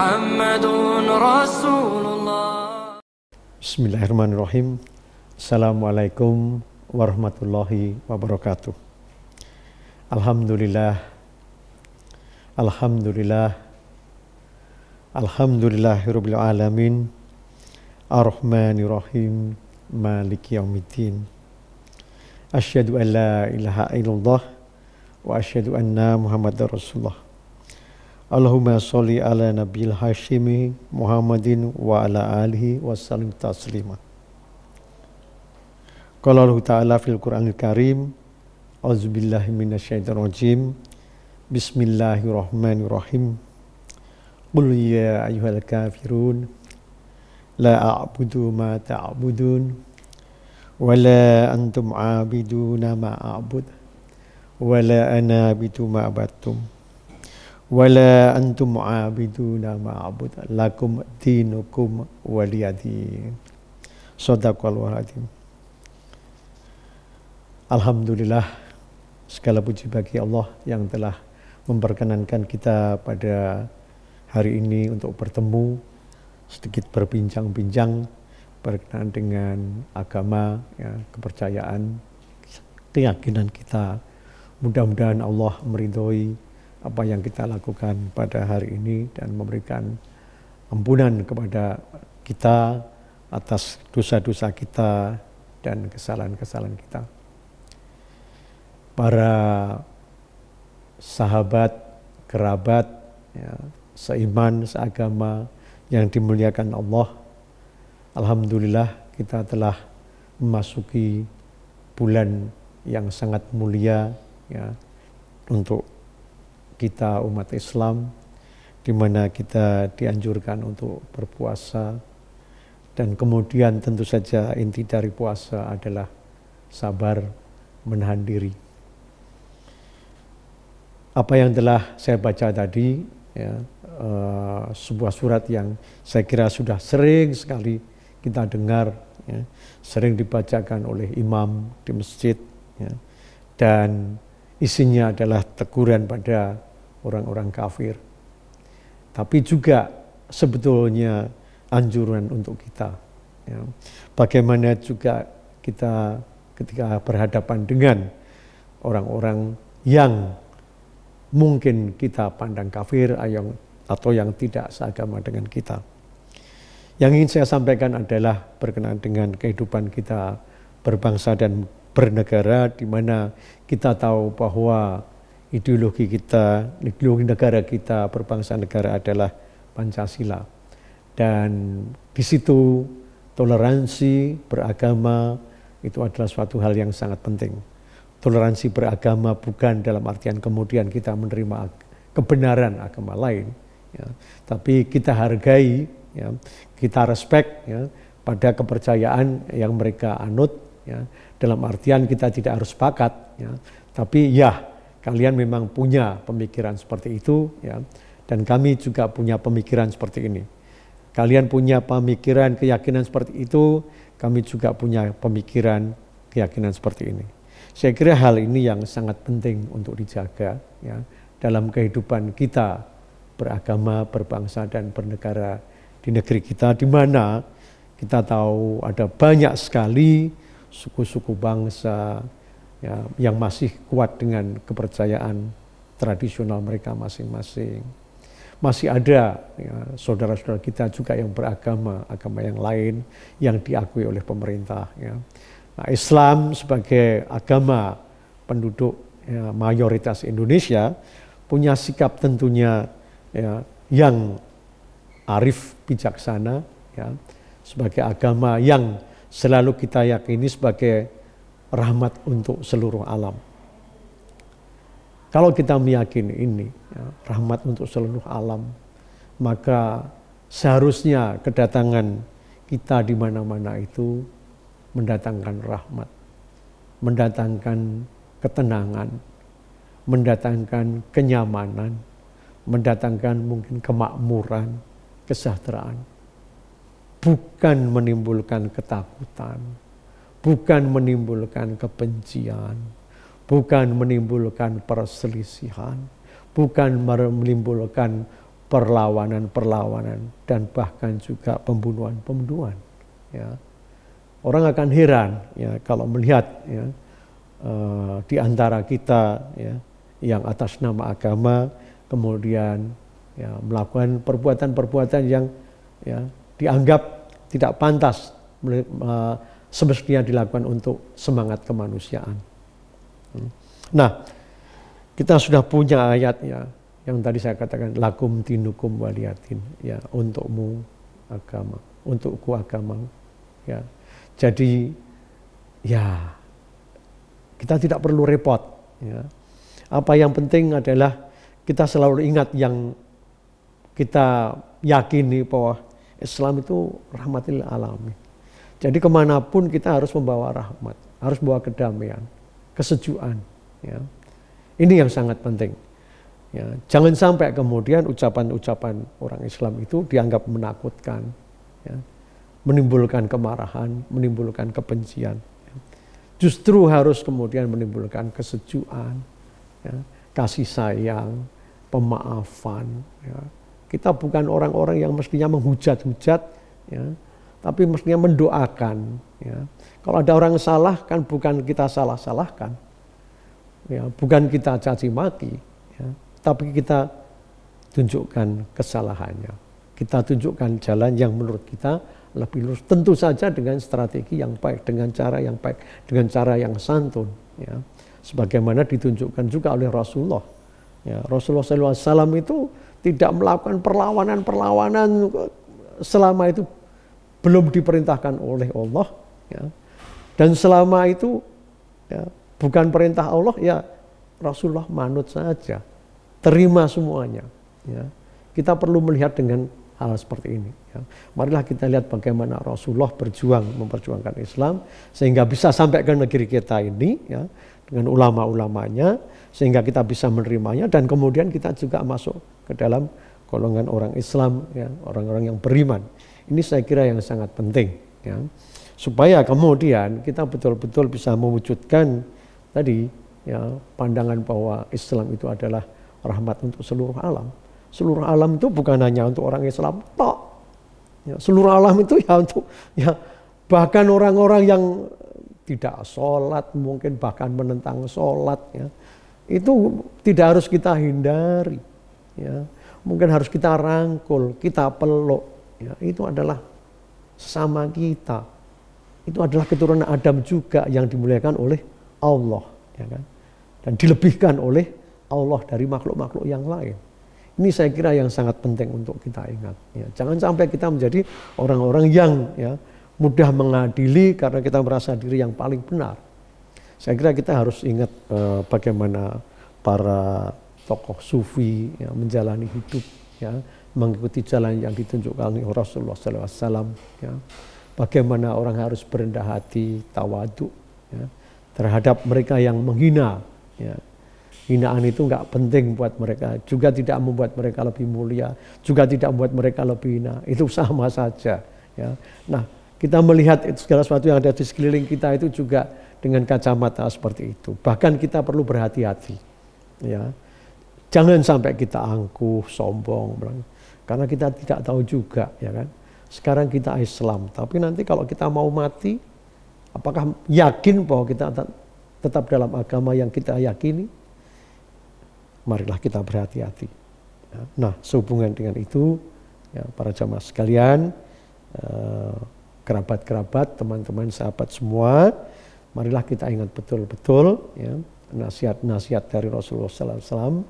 Muhammadun Bismillahirrahmanirrahim. Assalamualaikum warahmatullahi wabarakatuh. Alhamdulillah. Alhamdulillah. Alhamdulillahirabbil alamin. Ar-Rahmanirrahim. Maliki yaumiddin. Asyhadu illallah wa asyhadu anna Muhammadar الله. Allahumma sholli ala nabiyil hashimi Muhammadin wa ala alihi wa sallim taslima. Qala Allah Ta'ala fil Qur'anil Karim Auzubillahi minasyaitonir rajim. Bismillahirrahmanirrahim. Qul ya ayyuhal kafirun la a'budu ma ta'budun wa la antum 'abiduna ma a'bud wa la ana ma abattum wala antum mu'abiduna ma'abud lakum dinukum waliyadin sadaqallahu azim. Alhamdulillah segala puji bagi Allah yang telah memperkenankan kita pada hari ini untuk bertemu sedikit berbincang-bincang berkenaan dengan agama ya, kepercayaan keyakinan kita. Mudah-mudahan Allah meridhoi apa yang kita lakukan pada hari ini dan memberikan ampunan kepada kita atas dosa-dosa kita dan kesalahan-kesalahan kita. Para sahabat, kerabat, ya, seiman, seagama yang dimuliakan Allah, Alhamdulillah kita telah memasuki bulan yang sangat mulia ya, untuk kita umat Islam di mana kita dianjurkan untuk berpuasa dan kemudian tentu saja inti dari puasa adalah sabar menahan diri. Apa yang telah saya baca tadi ya, uh, sebuah surat yang saya kira sudah sering sekali kita dengar ya, sering dibacakan oleh imam di masjid ya, dan isinya adalah teguran pada orang-orang kafir. Tapi juga sebetulnya anjuran untuk kita. Ya. Bagaimana juga kita ketika berhadapan dengan orang-orang yang mungkin kita pandang kafir atau yang tidak seagama dengan kita. Yang ingin saya sampaikan adalah berkenaan dengan kehidupan kita berbangsa dan bernegara di mana kita tahu bahwa ideologi kita, ideologi negara kita, berbangsa negara adalah Pancasila. Dan di situ toleransi beragama itu adalah suatu hal yang sangat penting. Toleransi beragama bukan dalam artian kemudian kita menerima kebenaran agama lain, ya, tapi kita hargai, ya, kita respect ya, pada kepercayaan yang mereka anut. Ya, dalam artian kita tidak harus sepakat, ya, tapi ya kalian memang punya pemikiran seperti itu ya dan kami juga punya pemikiran seperti ini. Kalian punya pemikiran keyakinan seperti itu, kami juga punya pemikiran keyakinan seperti ini. Saya kira hal ini yang sangat penting untuk dijaga ya dalam kehidupan kita beragama, berbangsa dan bernegara di negeri kita di mana kita tahu ada banyak sekali suku-suku bangsa, ya, yang masih kuat dengan kepercayaan tradisional mereka masing-masing. Masih ada ya, saudara-saudara kita juga yang beragama, agama yang lain yang diakui oleh pemerintah. Ya. Nah, Islam sebagai agama penduduk ya, mayoritas Indonesia punya sikap tentunya ya, yang arif bijaksana, ya, sebagai agama yang selalu kita yakini sebagai rahmat untuk seluruh alam. Kalau kita meyakini ini, ya, rahmat untuk seluruh alam, maka seharusnya kedatangan kita di mana-mana itu mendatangkan rahmat, mendatangkan ketenangan, mendatangkan kenyamanan, mendatangkan mungkin kemakmuran, kesejahteraan, bukan menimbulkan ketakutan, bukan menimbulkan kebencian, bukan menimbulkan perselisihan, bukan menimbulkan perlawanan-perlawanan dan bahkan juga pembunuhan-pembunuhan. Ya. Orang akan heran ya kalau melihat ya, uh, di antara kita ya, yang atas nama agama kemudian ya, melakukan perbuatan-perbuatan yang ya, dianggap tidak pantas uh, semestinya dilakukan untuk semangat kemanusiaan. Hmm. Nah, kita sudah punya ayatnya yang tadi saya katakan lakum tinukum waliyatin ya untukmu agama, untukku agama ya. Jadi ya kita tidak perlu repot ya. Apa yang penting adalah kita selalu ingat yang kita yakini bahwa Islam itu rahmatil alamin. Jadi ke mana pun kita harus membawa rahmat, harus bawa kedamaian, kesejukan. Ya. Ini yang sangat penting. Ya, jangan sampai kemudian ucapan-ucapan orang Islam itu dianggap menakutkan, ya, menimbulkan kemarahan, menimbulkan kebencian. Ya. Justru harus kemudian menimbulkan kesejukan, ya, kasih sayang, pemaafan. Ya. Kita bukan orang-orang yang mestinya menghujat-hujat, ya, tapi mestinya mendoakan. Ya. Kalau ada orang salah kan bukan kita salah-salahkan, ya, bukan kita caci maki, ya, tapi kita tunjukkan kesalahannya. Kita tunjukkan jalan yang menurut kita lebih lurus. Tentu saja dengan strategi yang baik, dengan cara yang baik, dengan cara yang santun. Ya. Sebagaimana ditunjukkan juga oleh Rasulullah. Ya, Rasulullah SAW itu tidak melakukan perlawanan-perlawanan selama itu belum diperintahkan oleh Allah. Ya. Dan selama itu ya, bukan perintah Allah ya Rasulullah manut saja terima semuanya ya kita perlu melihat dengan hal seperti ini ya. marilah kita lihat bagaimana Rasulullah berjuang memperjuangkan Islam sehingga bisa sampai ke negeri kita ini ya dengan ulama-ulamanya sehingga kita bisa menerimanya dan kemudian kita juga masuk ke dalam golongan orang Islam ya orang-orang yang beriman ini saya kira yang sangat penting ya supaya kemudian kita betul-betul bisa mewujudkan tadi ya pandangan bahwa Islam itu adalah rahmat untuk seluruh alam. Seluruh alam itu bukan hanya untuk orang Islam, tok. Ya, seluruh alam itu ya untuk ya bahkan orang-orang yang tidak sholat mungkin bahkan menentang sholat ya itu tidak harus kita hindari ya mungkin harus kita rangkul kita peluk ya itu adalah sama kita itu adalah keturunan Adam juga yang dimuliakan oleh Allah ya kan dan dilebihkan oleh Allah dari makhluk-makhluk yang lain. Ini saya kira yang sangat penting untuk kita ingat. Ya, jangan sampai kita menjadi orang-orang yang ya, mudah mengadili karena kita merasa diri yang paling benar. Saya kira kita harus ingat eh, bagaimana para tokoh sufi ya, menjalani hidup, ya, mengikuti jalan yang ditunjukkan oleh Rasulullah SAW. Ya. Bagaimana orang harus berendah hati, tawadu, ya, terhadap mereka yang menghina. Ya. Hinaan itu nggak penting buat mereka, juga tidak membuat mereka lebih mulia, juga tidak membuat mereka lebih hina. Itu sama saja. Ya. Nah, kita melihat itu segala sesuatu yang ada di sekeliling kita itu juga dengan kacamata seperti itu. Bahkan kita perlu berhati-hati. Ya. Jangan sampai kita angkuh, sombong, karena kita tidak tahu juga, ya kan. Sekarang kita Islam, tapi nanti kalau kita mau mati, Apakah yakin bahwa kita tetap dalam agama yang kita yakini? Marilah kita berhati-hati. Ya, nah, sehubungan dengan itu, ya, para jamaah sekalian, eh, kerabat-kerabat, teman-teman, sahabat semua, marilah kita ingat betul-betul ya, nasihat-nasihat dari Rasulullah SAW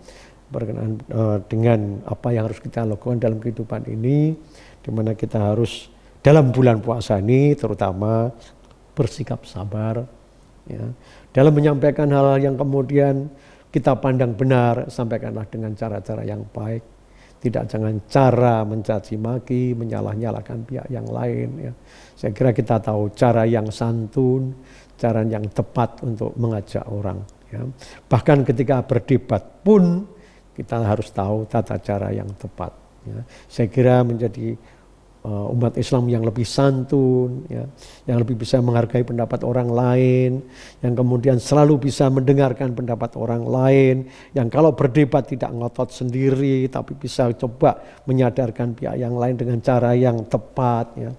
berkenaan uh, dengan apa yang harus kita lakukan dalam kehidupan ini, di mana kita harus dalam bulan puasa ini terutama bersikap sabar. Ya. Dalam menyampaikan hal-hal yang kemudian kita pandang benar, sampaikanlah dengan cara-cara yang baik. Tidak jangan cara mencaci maki, menyalah-nyalahkan pihak yang lain. Ya. Saya kira kita tahu cara yang santun, cara yang tepat untuk mengajak orang. Ya. Bahkan ketika berdebat pun kita harus tahu tata cara yang tepat. Ya. Saya kira menjadi uh, umat Islam yang lebih santun, ya, yang lebih bisa menghargai pendapat orang lain, yang kemudian selalu bisa mendengarkan pendapat orang lain, yang kalau berdebat tidak ngotot sendiri, tapi bisa coba menyadarkan pihak yang lain dengan cara yang tepat. Ya.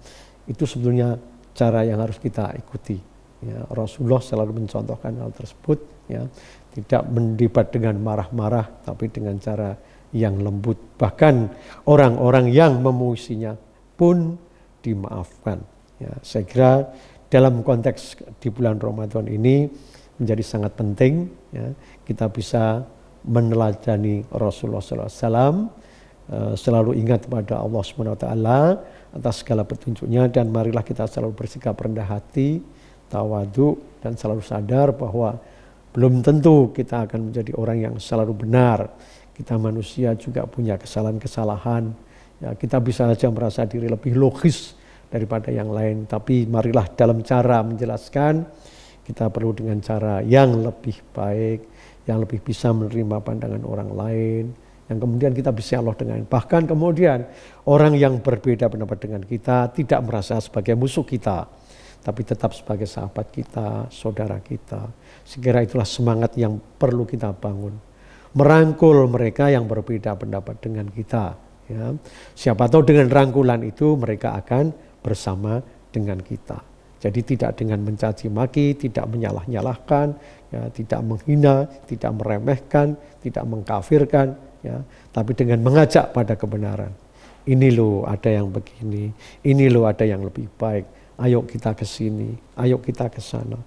Itu sebetulnya cara yang harus kita ikuti. Ya, Rasulullah selalu mencontohkan hal tersebut. Ya. Tidak mendebat dengan marah-marah, tapi dengan cara yang lembut. Bahkan orang-orang yang memuisinya pun dimaafkan. Ya, saya kira dalam konteks di bulan Ramadan ini menjadi sangat penting ya, kita bisa meneladani Rasulullah SAW eh, selalu ingat kepada Allah SWT atas segala petunjuknya dan marilah kita selalu bersikap rendah hati, tawadu dan selalu sadar bahwa belum tentu kita akan menjadi orang yang selalu benar. Kita manusia juga punya kesalahan-kesalahan. Ya, kita bisa saja merasa diri lebih logis daripada yang lain, tapi marilah dalam cara menjelaskan kita perlu dengan cara yang lebih baik, yang lebih bisa menerima pandangan orang lain, yang kemudian kita bisa Allah dengan. Bahkan kemudian orang yang berbeda pendapat dengan kita tidak merasa sebagai musuh kita, tapi tetap sebagai sahabat kita, saudara kita. Segera itulah semangat yang perlu kita bangun. Merangkul mereka yang berbeda pendapat dengan kita Ya. Siapa tahu dengan rangkulan itu mereka akan bersama dengan kita. Jadi tidak dengan mencaci maki, tidak menyalah-nyalahkan, ya, tidak menghina, tidak meremehkan, tidak mengkafirkan, ya, tapi dengan mengajak pada kebenaran. Ini loh ada yang begini, ini loh ada yang lebih baik. Ayo kita ke sini, ayo kita ke sana.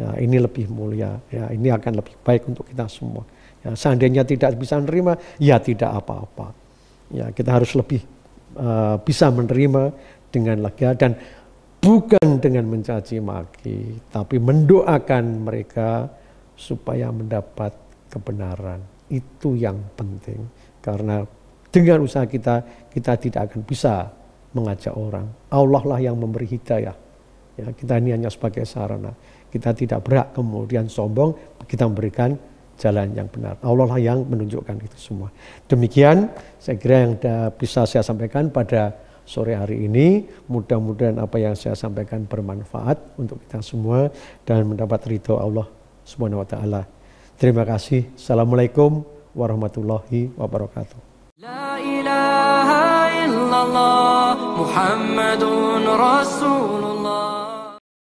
Ya, ini lebih mulia, ya, ini akan lebih baik untuk kita semua. Ya, seandainya tidak bisa menerima, ya tidak apa-apa Ya, kita harus lebih uh, bisa menerima dengan lega dan bukan dengan mencaci maki, tapi mendoakan mereka supaya mendapat kebenaran. Itu yang penting. Karena dengan usaha kita, kita tidak akan bisa mengajak orang. Allah lah yang memberi hidayah. Ya, kita ini hanya sebagai sarana. Kita tidak berhak kemudian sombong, kita memberikan jalan yang benar. Allah lah yang menunjukkan itu semua. Demikian saya kira yang bisa saya sampaikan pada sore hari ini. Mudah-mudahan apa yang saya sampaikan bermanfaat untuk kita semua dan mendapat ridho Allah Subhanahu wa taala. Terima kasih. Assalamualaikum warahmatullahi wabarakatuh. La ilaha illallah Muhammadun Rasulullah